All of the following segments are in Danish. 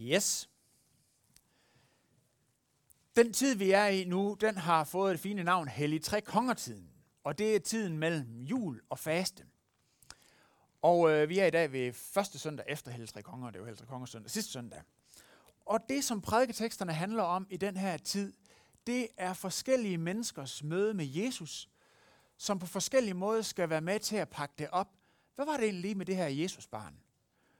Yes. Den tid, vi er i nu, den har fået et fine navn, Hellig Tre Kongertiden. Og det er tiden mellem jul og faste. Og øh, vi er i dag ved første søndag efter Hellig Tre Konger. Det er jo Hellig Tre Kongers søndag sidste søndag. Og det, som prædiketeksterne handler om i den her tid, det er forskellige menneskers møde med Jesus, som på forskellige måder skal være med til at pakke det op. Hvad var det egentlig lige med det her Jesusbarn?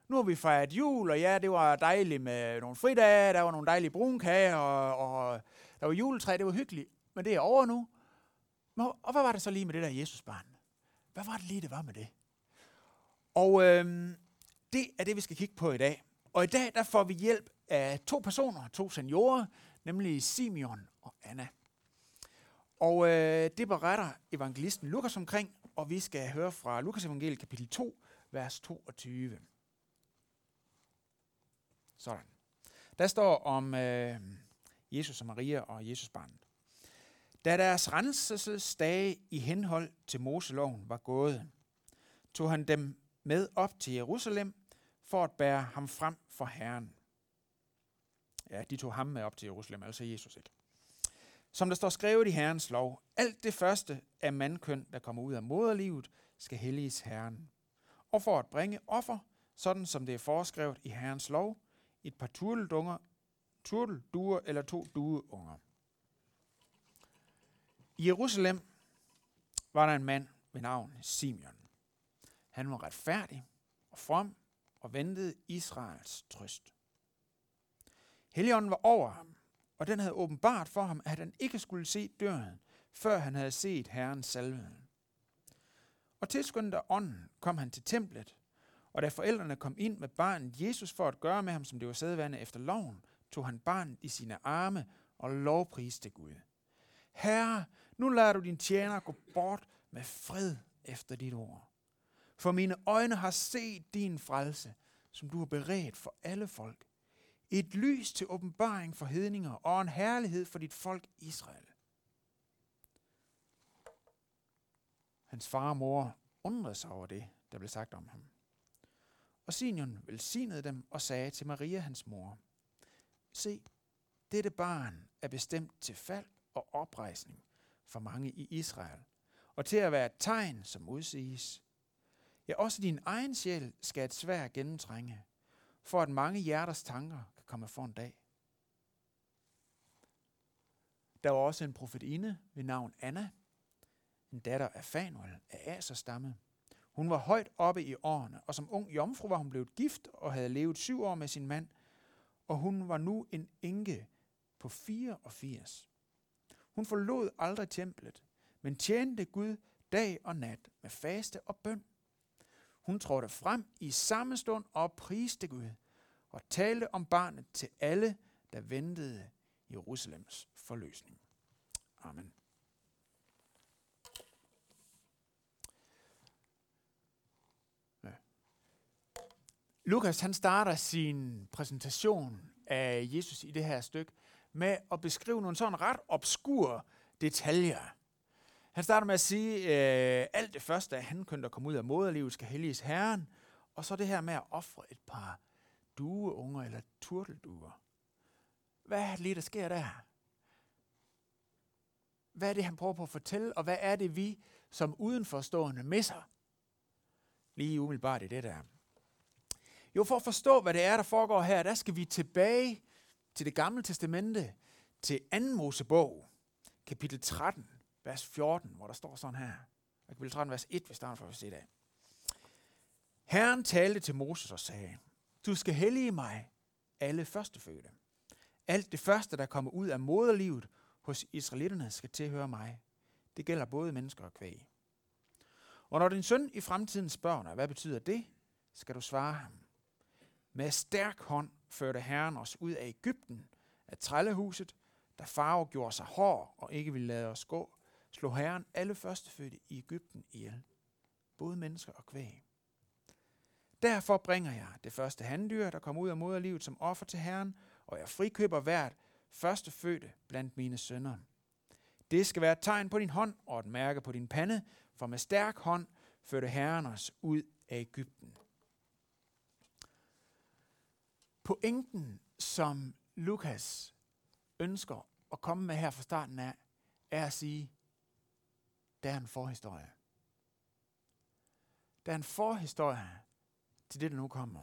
Nu har vi fejret jul, og ja, det var dejligt med nogle fridage, der var nogle dejlige brunkager, og, og der var juletræ, det var hyggeligt, men det er over nu. Og hvad var det så lige med det der Jesusbarn? Hvad var det lige, det var med det? Og øhm, det er det, vi skal kigge på i dag. Og i dag, der får vi hjælp af to personer, to seniorer, nemlig Simeon og Anna. Og øh, det beretter evangelisten Lukas omkring, og vi skal høre fra Lukas evangeliet kapitel 2, vers 22. Sådan. Der står om øh, Jesus og Maria og Jesus barnet. Da deres renselsesdage i henhold til Moseloven var gået, tog han dem med op til Jerusalem for at bære ham frem for Herren. Ja, de tog ham med op til Jerusalem, altså Jesus ikke. Som der står skrevet i Herrens lov, alt det første af mandkøn, der kommer ud af moderlivet, skal helliges Herren. Og for at bringe offer, sådan som det er foreskrevet i Herrens lov, et par turteldunger, turtelduer eller to dueunger. I Jerusalem var der en mand ved navn Simeon. Han var retfærdig og from og ventede Israels trøst. Helligånden var over ham, og den havde åbenbart for ham, at han ikke skulle se døren, før han havde set Herrens salve. Og tilskyndet af ånden kom han til templet, og da forældrene kom ind med barnet Jesus for at gøre med ham, som det var sædvane efter loven, tog han barnet i sine arme og lovpriste Gud. Herre, nu lader du din tjener gå bort med fred efter dit ord. For mine øjne har set din frelse, som du har beredt for alle folk. Et lys til åbenbaring for hedninger og en herlighed for dit folk Israel. Hans far og mor undrede sig over det, der blev sagt om ham. Og Simeon velsignede dem og sagde til Maria, hans mor, Se, dette barn er bestemt til fald og oprejsning for mange i Israel, og til at være et tegn, som udsiges. Ja, også din egen sjæl skal et svær gennemtrænge, for at mange hjerters tanker kan komme for en dag. Der var også en profetinde ved navn Anna, en datter af Fanuel af Aserstamme, hun var højt oppe i årene, og som ung jomfru var hun blevet gift og havde levet syv år med sin mand, og hun var nu en enke på 84. Hun forlod aldrig templet, men tjente Gud dag og nat med faste og bøn. Hun trådte frem i samme stund og priste Gud og talte om barnet til alle, der ventede Jerusalems forløsning. Amen. Lukas han starter sin præsentation af Jesus i det her stykke med at beskrive nogle sådan ret obskure detaljer. Han starter med at sige, at øh, alt det første, af han kunne komme ud af moderlivet, skal helliges Herren, og så det her med at ofre et par dueunger eller turtelduer. Hvad er det lige, der sker der? Hvad er det, han prøver på at fortælle, og hvad er det, vi som udenforstående misser? Lige umiddelbart i det der. Jo, for at forstå, hvad det er, der foregår her, der skal vi tilbage til det gamle testamente, til 2. Mosebog, kapitel 13, vers 14, hvor der står sådan her. Kapitel 13, vers 1, vi starter fra vers 1 af. Herren talte til Moses og sagde, du skal hellige mig alle førstefødte. Alt det første, der kommer ud af moderlivet hos israelitterne, skal tilhøre mig. Det gælder både mennesker og kvæg. Og når din søn i fremtiden spørger dig, hvad betyder det, skal du svare ham. Med stærk hånd førte Herren os ud af Ægypten, af trællehuset, da farve gjorde sig hård og ikke ville lade os gå, slog Herren alle førstefødte i Ægypten ihjel, både mennesker og kvæg. Derfor bringer jeg det første handdyr, der kommer ud af moderlivet som offer til Herren, og jeg frikøber hvert førstefødte blandt mine sønner. Det skal være et tegn på din hånd og et mærke på din pande, for med stærk hånd førte Herren os ud af Ægypten. Pointen som Lukas ønsker at komme med her fra starten af, er at sige, der er en forhistorie. Der er en forhistorie til det, der nu kommer.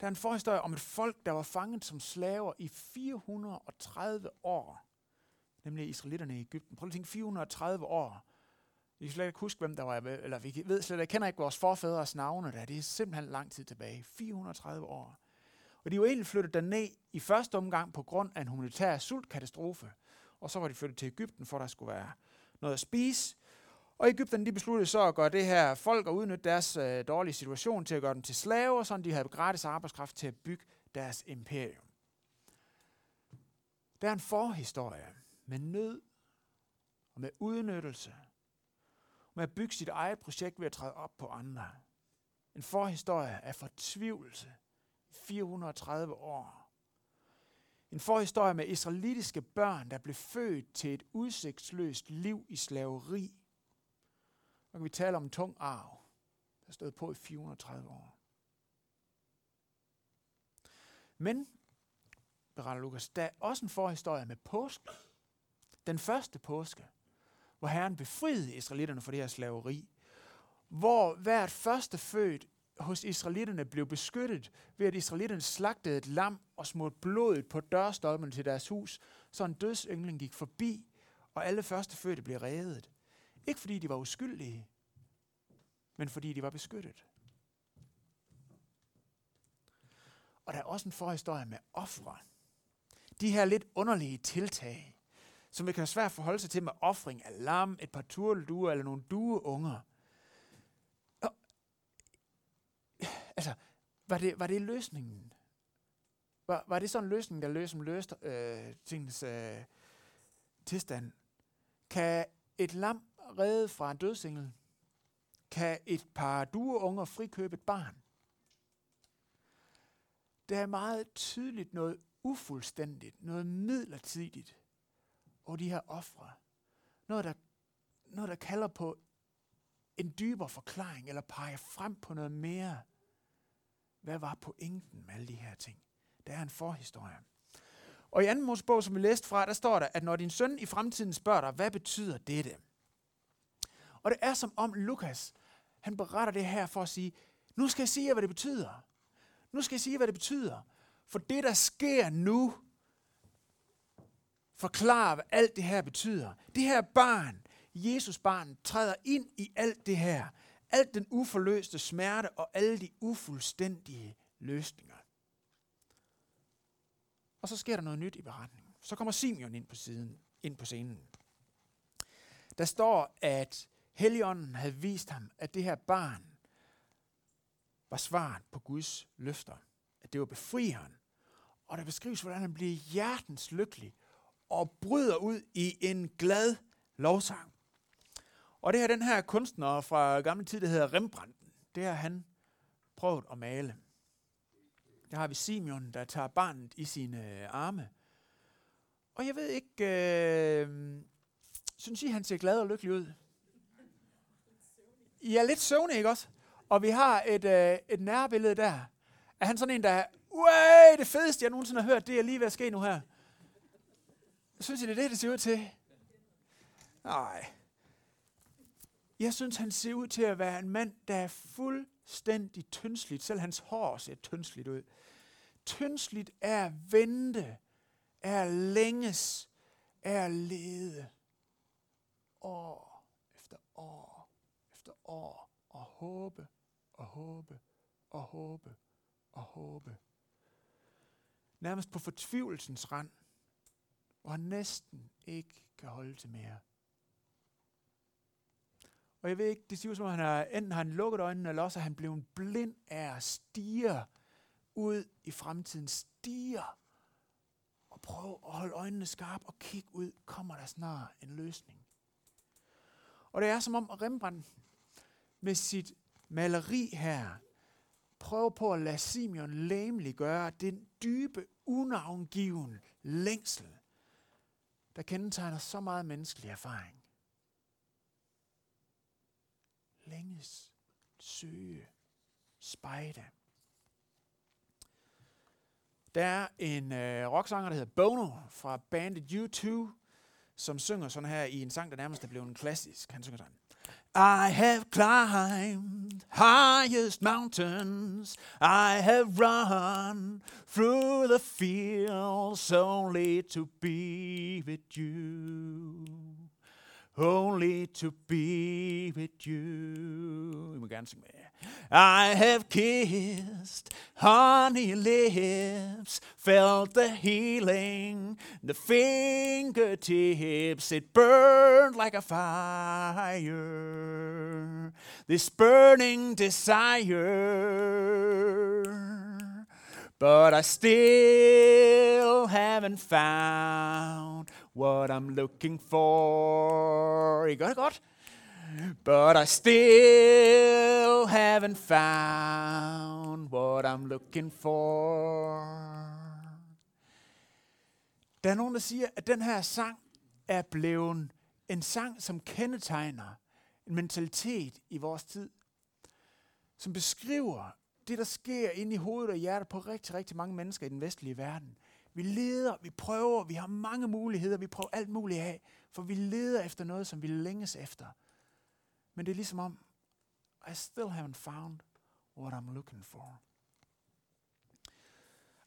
Der er en forhistorie om et folk, der var fanget som slaver i 430 år. Nemlig israelitterne i Ægypten. Prøv at tænke, 430 år. Vi kan slet ikke huske, hvem der var, eller vi ved slet ikke, kender ikke vores forfædres navne der. Det er simpelthen lang tid tilbage. 430 år. Og de var egentlig flyttet derned i første omgang på grund af en humanitær sultkatastrofe. Og så var de flyttet til Ægypten, for der skulle være noget at spise. Og Ægypten de besluttede så at gøre det her folk og udnytte deres øh, dårlige situation til at gøre dem til slaver, så de havde gratis arbejdskraft til at bygge deres imperium. Der er en forhistorie med nød og med udnyttelse, med at bygge sit eget projekt ved at træde op på andre. En forhistorie af fortvivlelse 430 år. En forhistorie med israelitiske børn, der blev født til et udsigtsløst liv i slaveri. Nu kan vi tale om en tung arv, der stod på i 430 år. Men, beretter Lukas, der er også en forhistorie med påske. Den første påske, hvor Herren befriede israelitterne fra det her slaveri. Hvor hvert første født hos israelitterne blev beskyttet ved, at israelitterne slagtede et lam og smurte blodet på dørstolpen til deres hus, så en dødsenglen gik forbi, og alle førstefødte blev reddet. Ikke fordi de var uskyldige, men fordi de var beskyttet. Og der er også en forhistorie med ofre. De her lidt underlige tiltag, som vi kan have svært at forholde sig til med ofring af lam, et par turtelduer eller nogle dueunger. Altså, var det, var det løsningen? Var, var det sådan en løsning, der løser løste øh, tingens øh, tilstand? Kan et lam redde fra en dødsengel? Kan et par dueunger frikøbe et barn? Der er meget tydeligt noget ufuldstændigt, noget midlertidigt over de her ofre. Noget der, noget, der kalder på en dybere forklaring, eller peger frem på noget mere. Hvad var pointen med alle de her ting? Der er en forhistorie. Og i anden Mosebog, som vi læste fra, der står der, at når din søn i fremtiden spørger dig, hvad betyder dette? Og det er som om Lukas, han beretter det her for at sige, nu skal jeg sige hvad det betyder. Nu skal jeg sige, hvad det betyder. For det, der sker nu, forklarer, hvad alt det her betyder. Det her barn, Jesus barn, træder ind i alt det her. Alt den uforløste smerte og alle de ufuldstændige løsninger. Og så sker der noget nyt i beretningen. Så kommer Simeon ind på, siden, ind på scenen. Der står, at Helligånden havde vist ham, at det her barn var svaret på Guds løfter. At det var befrieren. Og der beskrives, hvordan han bliver hjertens lykkelig og bryder ud i en glad lovsang. Og det her den her kunstner fra gamle tid, der hedder Rembrandt, det har han prøvet at male. Der har vi Simeon, der tager barnet i sine øh, arme. Og jeg ved ikke, øh, synes I, han ser glad og lykkelig ud? I er lidt søvnig, ikke også? Og vi har et, øh, et nærbillede der. Er han sådan en, der er, det fedeste, jeg nogensinde har hørt, det er lige ved at ske nu her. Synes I, det er det, det ser ud til? Nej. Jeg synes, han ser ud til at være en mand, der er fuldstændig tyndsligt. Selv hans hår ser tyndsligt ud. Tyndsligt er at vente, er længes, er lede. År efter år efter år. Og håbe, og håbe, og håbe, og håbe. Nærmest på fortvivlelsens rand hvor han næsten ikke kan holde til mere. Og jeg ved ikke, det siger som om han har, enten har han lukket øjnene, eller også er han blevet blind af at stige ud i fremtiden. Stiger og prøv at holde øjnene skarpe og kigge ud. Kommer der snart en løsning? Og det er som om Rembrandt med sit maleri her prøver på at lade Simeon læmelig gøre den dybe, unavngiven længsel, der kendetegner så meget menneskelig erfaring. Længes, søge, spejde. Der er en øh, rocksanger, der hedder Bono fra bandet U2, som synger sådan her i en sang, der nærmest er blevet en klassisk. Han synger sådan. I have climbed highest mountains. I have run through the fields only to be with you. Only to be with you. I må gerne synge med. I have kissed honey lips, felt the healing, the fingertips, it burned like a fire. This burning desire, but I still haven't found what I'm looking for. I got det godt. But I still haven't found what I'm looking for. Der er nogen, der siger, at den her sang er blevet en sang, som kendetegner en mentalitet i vores tid, som beskriver det, der sker inde i hovedet og hjertet på rigtig, rigtig mange mennesker i den vestlige verden. Vi leder, vi prøver, vi har mange muligheder, vi prøver alt muligt af, for vi leder efter noget, som vi længes efter. Men det er ligesom om, I still haven't found what I'm looking for.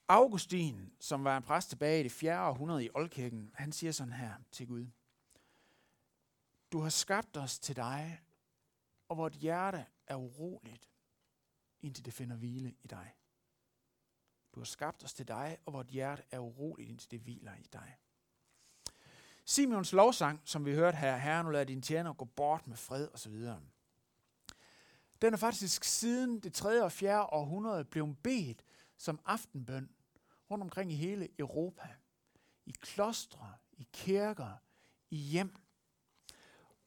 Augustin, som var en præst tilbage i det 4. århundrede i Oldkirken, han siger sådan her til Gud. Du har skabt os til dig, og vort hjerte er uroligt, indtil det finder hvile i dig. Du har skabt os til dig, og vort hjerte er uroligt, indtil det hviler i dig. Simeons lovsang, som vi hørte her, Herre, nu lader din tjener gå bort med fred osv. Den er faktisk siden det 3. og 4. århundrede blevet bedt som aftenbøn rundt omkring i hele Europa. I klostre, i kirker, i hjem.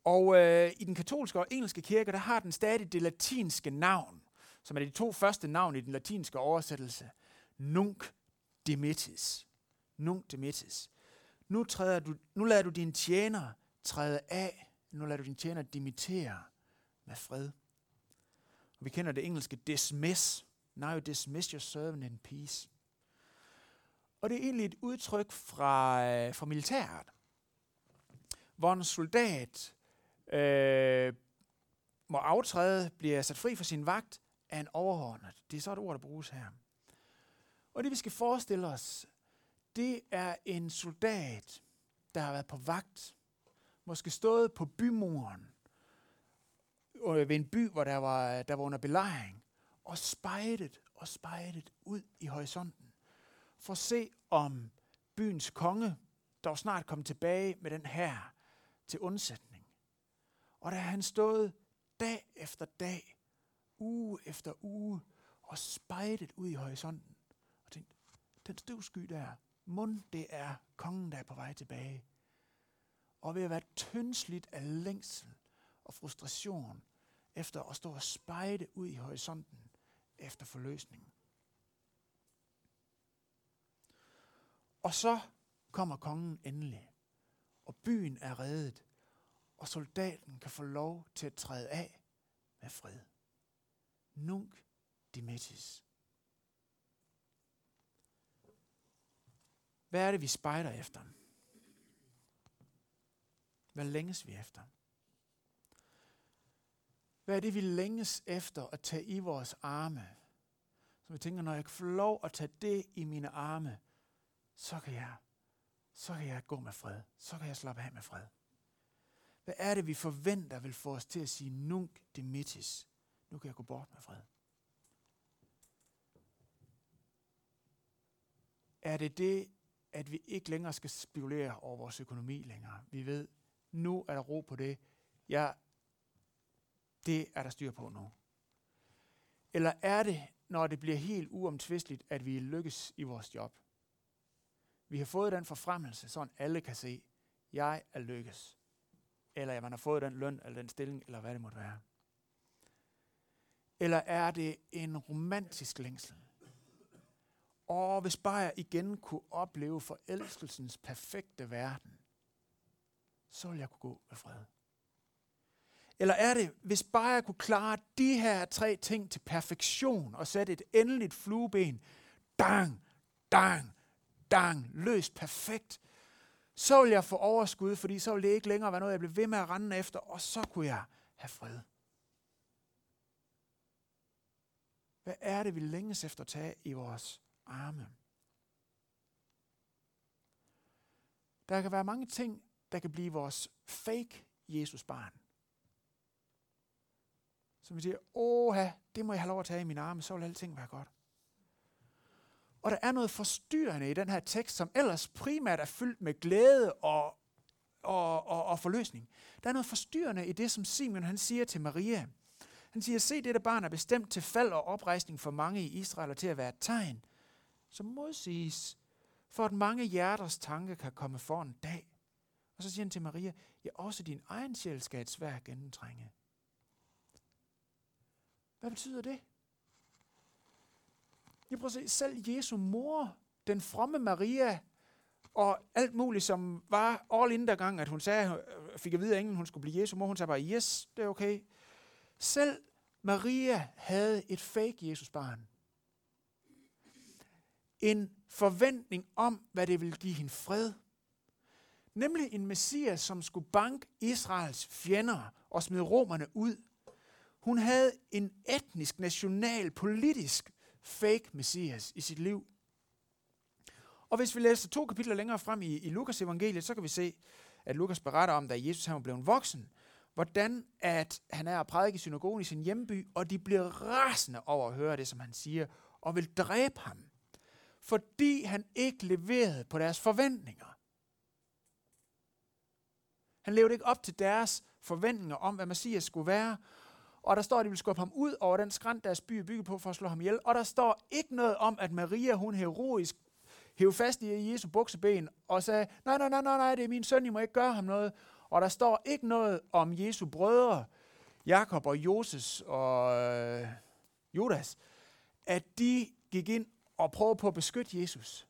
Og øh, i den katolske og engelske kirke, der har den stadig det latinske navn, som er de to første navn i den latinske oversættelse. Nunc dimittis. Nunc dimittis. Nu, træder du, nu lader du din tjener træde af. Nu lader du din tjener dimittere med fred. Og vi kender det engelske dismiss. Now you dismiss your servant in peace. Og det er egentlig et udtryk fra, øh, fra militæret, hvor en soldat øh, må aftræde, bliver sat fri fra sin vagt af en overordnet. Det er så et ord, der bruges her. Og det vi skal forestille os, det er en soldat, der har været på vagt, måske stået på bymuren, ved en by, hvor der var, der var under belejring, og spejdet og spejdet ud i horisonten, for at se om byens konge, der snart kom tilbage med den her til undsætning. Og der han stået dag efter dag, uge efter uge, og spejdet ud i horisonten, den støvsky der, Mund det er kongen, der er på vej tilbage. Og ved at være tyndsligt af længsel og frustration efter at stå og spejde ud i horisonten efter forløsningen. Og så kommer kongen endelig, og byen er reddet, og soldaten kan få lov til at træde af med fred. Nunc dimittis. Hvad er det, vi spejder efter? Hvad længes vi efter? Hvad er det, vi længes efter at tage i vores arme? Så vi tænker, når jeg kan få lov at tage det i mine arme, så kan jeg, så kan jeg gå med fred. Så kan jeg slappe af med fred. Hvad er det, vi forventer vil få os til at sige, nunc dimittis? Nu kan jeg gå bort med fred. Er det det, at vi ikke længere skal spekulere over vores økonomi længere. Vi ved, nu er der ro på det. Ja, det er der styr på nu. Eller er det, når det bliver helt uomtvisteligt, at vi lykkes i vores job? Vi har fået den forfremmelse, så alle kan se, jeg er lykkes. Eller at man har fået den løn, eller den stilling, eller hvad det måtte være. Eller er det en romantisk længsel? Og hvis bare jeg igen kunne opleve forelskelsens perfekte verden, så ville jeg kunne gå med fred. Eller er det, hvis bare jeg kunne klare de her tre ting til perfektion og sætte et endeligt flueben, dang, dang, dang, løst perfekt. Så vil jeg få overskud, fordi så vil det ikke længere være noget, jeg bliver ved med at rende efter, og så kunne jeg have fred. Hvad er det, vi længes efter at tage i vores arme? Der kan være mange ting, der kan blive vores fake Jesus-barn. Som vi siger, åh, det må jeg have lov at tage i mine arme, så vil alting være godt. Og der er noget forstyrrende i den her tekst, som ellers primært er fyldt med glæde og, og, og, og forløsning. Der er noget forstyrrende i det, som Simon han siger til Maria. Han siger, se, dette barn er bestemt til fald og oprejsning for mange i Israel og til at være et tegn, som modsiges, for at mange hjerters tanke kan komme for en dag. Og så siger han til Maria, ja, også din egen sjæl skal et svært gennemtrænge. Hvad betyder det? Jeg prøver at se, selv Jesu mor, den fromme Maria, og alt muligt, som var all in der gang, at hun sagde, øh, fik at vide at hun skulle blive Jesu mor, hun sagde bare, yes, det er okay. Selv Maria havde et fake Jesus barn. En forventning om, hvad det ville give hende fred. Nemlig en messias, som skulle banke Israels fjender og smide romerne ud. Hun havde en etnisk, national, politisk fake messias i sit liv. Og hvis vi læser to kapitler længere frem i, i Lukas evangeliet, så kan vi se, at Lukas beretter om, da Jesus han var blevet voksen, hvordan at han er at prædike i synagogen i sin hjemby, og de bliver rasende over at høre det, som han siger, og vil dræbe ham, fordi han ikke leverede på deres forventninger. Han levede ikke op til deres forventninger om, hvad Messias skulle være, og der står, at de vil skubbe ham ud over den skrænt, deres by er bygget på for at slå ham ihjel. Og der står ikke noget om, at Maria, hun heroisk hævde fast i Jesu bukseben og sagde, nej, nej, nej, nej, nej, det er min søn, I må ikke gøre ham noget. Og der står ikke noget om Jesu brødre, Jakob og Joses og øh, Judas, at de gik ind og prøver på at beskytte Jesus.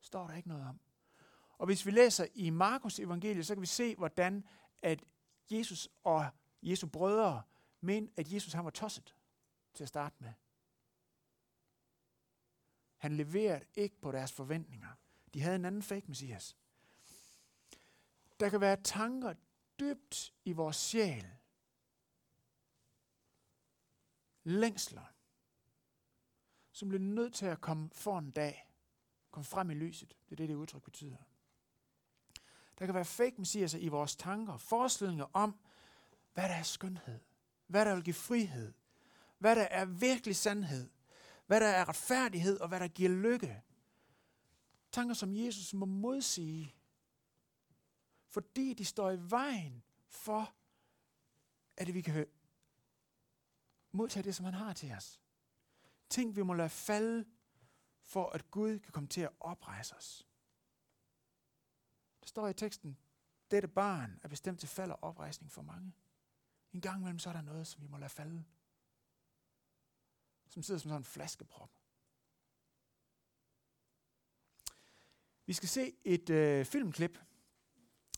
Står der ikke noget om. Og hvis vi læser i Markus evangeliet, så kan vi se, hvordan at Jesus og Jesu brødre mente, at Jesus han var tosset til at starte med. Han leverede ikke på deres forventninger. De havde en anden fake messias. Der kan være tanker dybt i vores sjæl. Længsler, som bliver nødt til at komme for en dag. Komme frem i lyset. Det er det, det udtryk betyder. Der kan være fake messiaser i vores tanker. Forestillinger om, hvad der er skønhed. Hvad der vil give frihed. Hvad der er virkelig sandhed. Hvad der er retfærdighed, og hvad der giver lykke. Tanker, som Jesus må modsige fordi de står i vejen for, at vi kan modtage det, som han har til os. Ting, vi må lade falde, for at Gud kan komme til at oprejse os. Der står i teksten, dette barn er bestemt til fald og oprejsning for mange. En gang imellem så er der noget, som vi må lade falde. Som sidder som sådan en flaskeprop. Vi skal se et øh, filmklip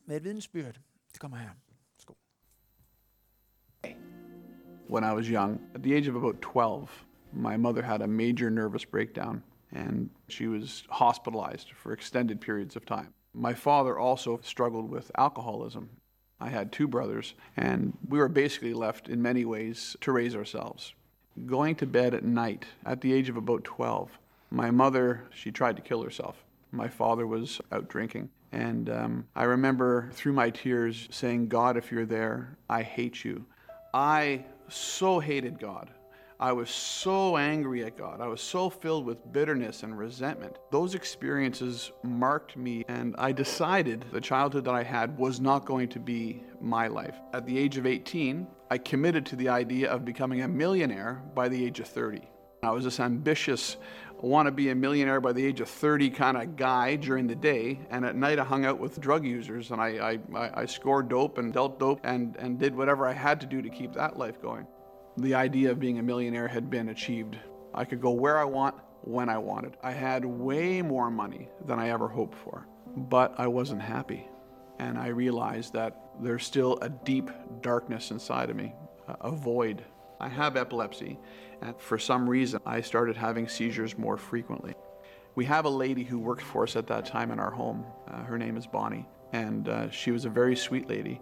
med et vidensbyrd. Det kommer her. Værsgo. When I was young, at the age of about 12, my mother had a major nervous breakdown and she was hospitalized for extended periods of time. My father also struggled with alcoholism. I had two brothers, and we were basically left in many ways to raise ourselves. Going to bed at night at the age of about 12, my mother, she tried to kill herself. My father was out drinking. And um, I remember through my tears saying, God, if you're there, I hate you. I so hated God. I was so angry at God. I was so filled with bitterness and resentment. Those experiences marked me, and I decided the childhood that I had was not going to be my life. At the age of 18, I committed to the idea of becoming a millionaire by the age of 30. I was this ambitious, want to be a millionaire by the age of 30 kind of guy during the day, and at night I hung out with drug users and I, I, I scored dope and dealt dope and, and did whatever I had to do to keep that life going. The idea of being a millionaire had been achieved. I could go where I want, when I wanted. I had way more money than I ever hoped for, but I wasn't happy. And I realized that there's still a deep darkness inside of me, a void I have epilepsy, and for some reason, I started having seizures more frequently. We have a lady who worked for us at that time in our home. Uh, her name is Bonnie, and uh, she was a very sweet lady,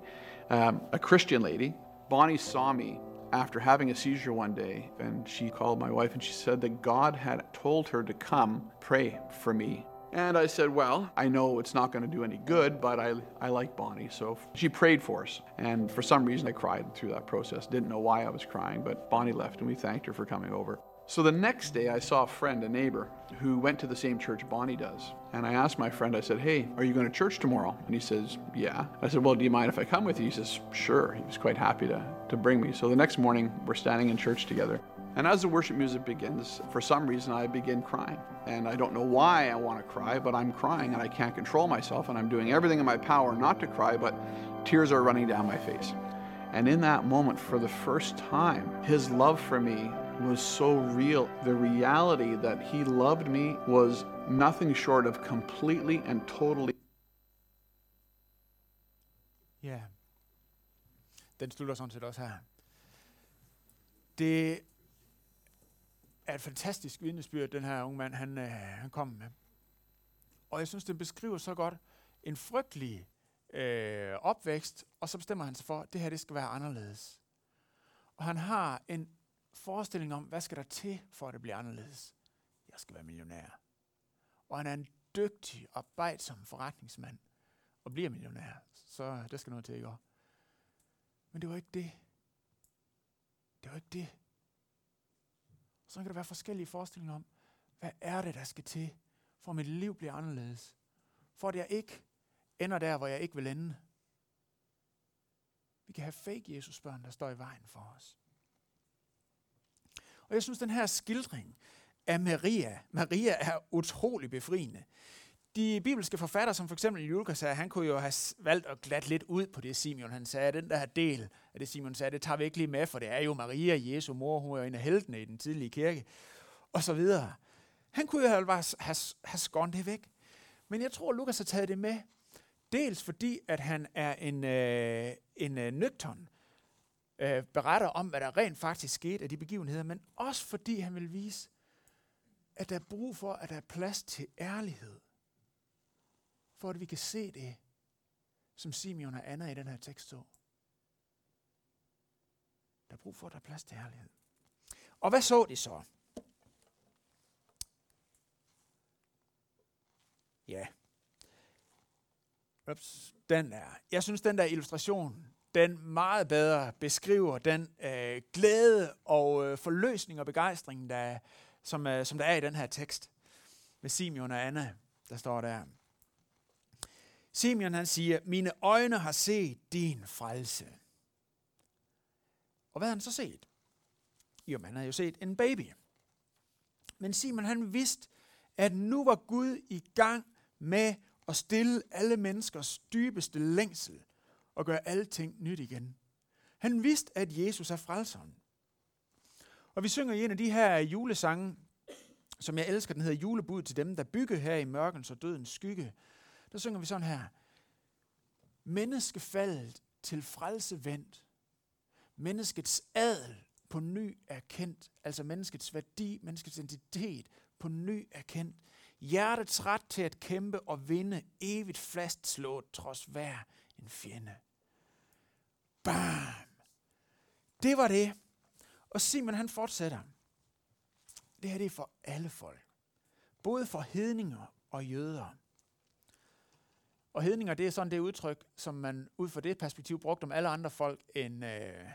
um, a Christian lady. Bonnie saw me after having a seizure one day, and she called my wife and she said that God had told her to come pray for me. And I said, Well, I know it's not going to do any good, but I, I like Bonnie. So she prayed for us. And for some reason, I cried through that process. Didn't know why I was crying, but Bonnie left and we thanked her for coming over. So the next day, I saw a friend, a neighbor, who went to the same church Bonnie does. And I asked my friend, I said, Hey, are you going to church tomorrow? And he says, Yeah. I said, Well, do you mind if I come with you? He says, Sure. He was quite happy to, to bring me. So the next morning, we're standing in church together. And as the worship music begins, for some reason, I begin crying. And I don't know why I want to cry, but I'm crying and I can't control myself. And I'm doing everything in my power not to cry, but tears are running down my face. And in that moment, for the first time, his love for me was so real. The reality that he loved me was nothing short of completely and totally. Ja. Den slutter sådan set også her. Det er et fantastisk vidnesbyrd, den her unge mand, han, øh, han kom med. Og jeg synes, det beskriver så godt en frygtelig øh, opvækst, og så bestemmer han sig for, at det her det skal være anderledes. Og han har en forestilling om, hvad skal der til, for at det bliver anderledes? Jeg skal være millionær. Og han er en dygtig, arbejdsom forretningsmand, og bliver millionær. Så det skal noget til, ikke? Men det var ikke det. Det var ikke det. Så kan der være forskellige forestillinger om, hvad er det, der skal til, for at mit liv bliver anderledes. For at jeg ikke ender der, hvor jeg ikke vil ende. Vi kan have fake Jesus børn, der står i vejen for os. Og jeg synes, den her skildring af Maria, Maria er utrolig befriende. De bibelske forfattere, som for eksempel Julius sagde, han kunne jo have valgt at glatte lidt ud på det, Simeon han sagde. Den der del af det, Simeon sagde, det tager vi ikke lige med, for det er jo Maria, Jesu mor, hun er en af heltene i den tidlige kirke, og så videre. Han kunne jo have, have, have skåret det væk. Men jeg tror, Lukas har taget det med, dels fordi, at han er en, øh, en øh, nøgtern øh, beretter om, hvad der rent faktisk skete af de begivenheder, men også fordi han vil vise, at der er brug for, at der er plads til ærlighed. For at vi kan se det, som Simeon og Anna i den her tekst så. Der er brug for, at der er plads til ærlighed. Og hvad så de så? Ja. Ups, den der. Jeg synes, den der illustration, den meget bedre beskriver den øh, glæde og øh, forløsning og begejstring, der, som, øh, som der er i den her tekst. Med Simeon og Anna, der står der. Simeon han siger, mine øjne har set din frelse. Og hvad har han så set? Jo, man har jo set en baby. Men Simon han vidste, at nu var Gud i gang med at stille alle menneskers dybeste længsel og gøre alting nyt igen. Han vidste, at Jesus er frelseren. Og vi synger i en af de her julesange, som jeg elsker, den hedder Julebud til dem, der bygger her i mørkens og dødens skygge. Der synger vi sådan her. Menneskefaldet til frelse vendt. Menneskets adel på ny erkendt. Altså menneskets værdi, menneskets identitet på ny erkendt. Hjertets ret til at kæmpe og vinde, evigt fastslået trods hver en fjende. Bam! Det var det. Og Simon han fortsætter. Det her det er for alle folk. Både for hedninger og jøder. Og hedninger, det er sådan det udtryk, som man ud fra det perspektiv brugte om alle andre folk end, øh,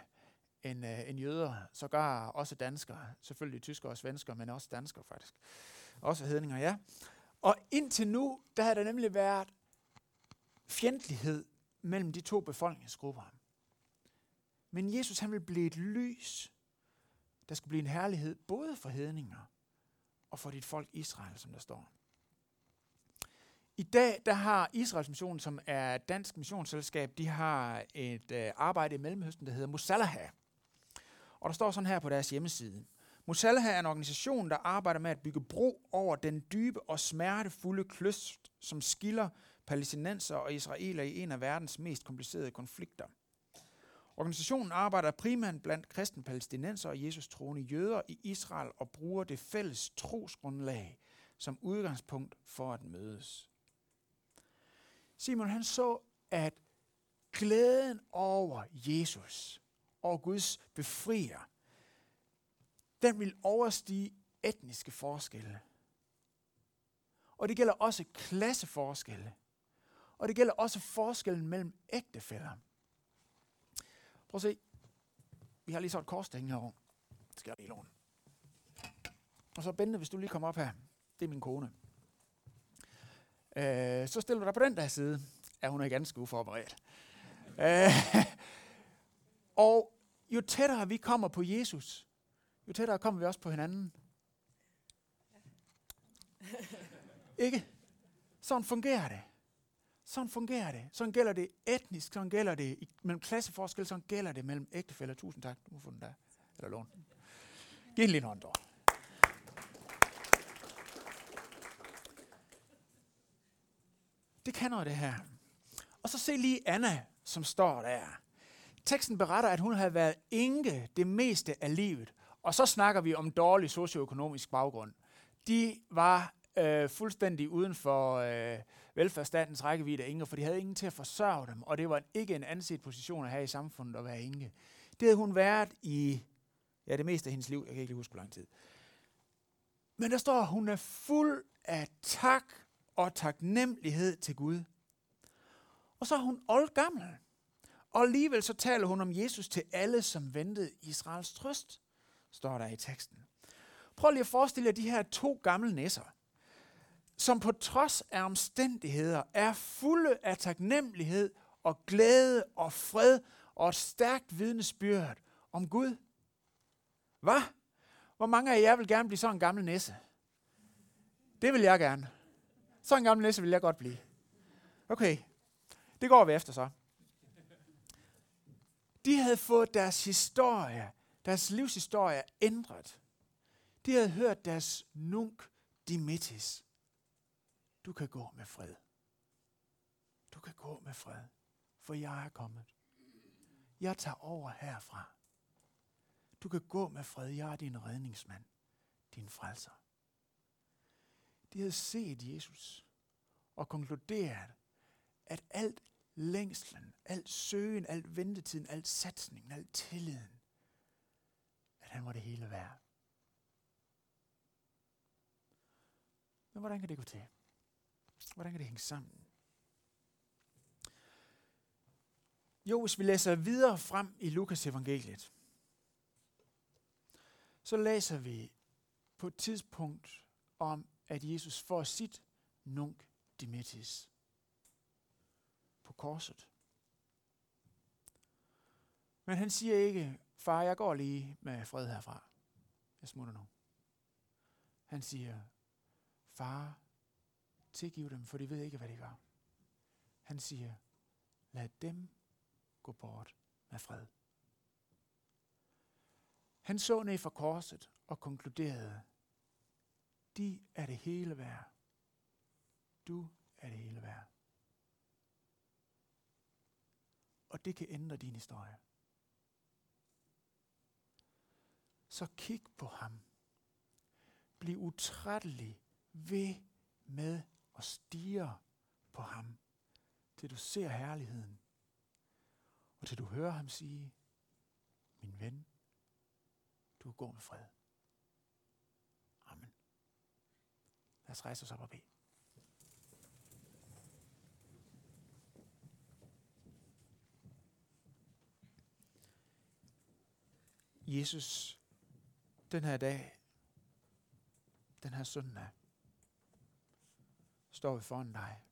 end, øh, end jøder. Sågar også danskere. Selvfølgelig tyskere og svensker, men også danskere faktisk. Også hedninger, ja. Og indtil nu, der har der nemlig været fjendtlighed mellem de to befolkningsgrupper. Men Jesus han vil blive et lys. Der skal blive en herlighed både for hedninger og for dit folk Israel, som der står. I dag der har Israels Mission, som er et dansk missionsselskab, de har et øh, arbejde i Mellemøsten, der hedder Musalaha. Og der står sådan her på deres hjemmeside. Musalaha er en organisation, der arbejder med at bygge bro over den dybe og smertefulde kløft, som skiller palæstinenser og israeler i en af verdens mest komplicerede konflikter – Organisationen arbejder primært blandt kristne palæstinenser og Jesus troende jøder i Israel og bruger det fælles trosgrundlag som udgangspunkt for at mødes. Simon han så, at glæden over Jesus og Guds befrier, den vil overstige etniske forskelle. Og det gælder også klasseforskelle. Og det gælder også forskellen mellem ægtefæller. Prøv at se. Vi har lige så et kors hængende herovre. Det skal jeg lige låne. Og så Bente, hvis du lige kommer op her. Det er min kone. Øh, så stiller du dig på den der side. Ja, hun er ganske uforberedt. øh, og jo tættere vi kommer på Jesus, jo tættere kommer vi også på hinanden. Ikke? Sådan fungerer det. Sådan fungerer det. Sådan gælder det etnisk, sådan gælder det mellem klasseforskel, sådan gælder det mellem ægtefælder. Tusind tak, du må få den der. Eller lån. Giv en lille hånd, dog. Det kan noget, det her. Og så se lige Anna, som står der. Teksten beretter, at hun havde været enke det meste af livet. Og så snakker vi om dårlig socioøkonomisk baggrund. De var øh, fuldstændig uden for øh, velfærdsstatens rækkevidde af enker, for de havde ingen til at forsørge dem, og det var ikke en anset position at have i samfundet at være enke. Det havde hun været i ja, det meste af hendes liv. Jeg kan ikke lige huske, hvor lang tid. Men der står, at hun er fuld af tak og taknemmelighed til Gud. Og så er hun oldgammel. Og alligevel så taler hun om Jesus til alle, som ventede Israels trøst, står der i teksten. Prøv lige at forestille jer de her to gamle næsser som på trods af omstændigheder er fulde af taknemmelighed og glæde og fred og et stærkt vidnesbyrd om Gud. Hvad? Hvor mange af jer vil gerne blive sådan en gammel næse? Det vil jeg gerne. Sådan en gammel næse vil jeg godt blive. Okay, det går vi efter så. De havde fået deres historie, deres livshistorie ændret. De havde hørt deres nunk dimittis. Du kan gå med fred. Du kan gå med fred, for jeg er kommet. Jeg tager over herfra. Du kan gå med fred. Jeg er din redningsmand, din frelser. De havde set Jesus og konkluderet, at alt længslen, alt søgen, alt ventetiden, alt satsningen, alt tilliden, at han var det hele værd. Men hvordan kan det gå til? Hvordan kan det hænge sammen? Jo, hvis vi læser videre frem i Lukas evangeliet, så læser vi på et tidspunkt om, at Jesus får sit nunc dimittis på korset. Men han siger ikke, far, jeg går lige med fred herfra. Jeg smutter nu. Han siger, far, Tilgiv dem, for de ved ikke, hvad de gør. Han siger, lad dem gå bort med fred. Han så ned fra korset og konkluderede, de er det hele værd. Du er det hele værd. Og det kan ændre din historie. Så kig på ham. Bliv utrættelig ved med og stiger på ham, til du ser herligheden, og til du hører ham sige, min ven, du går med fred. Amen. Lad os rejse os op og bede. Jesus, den her dag, den her søndag, står vi foran dig.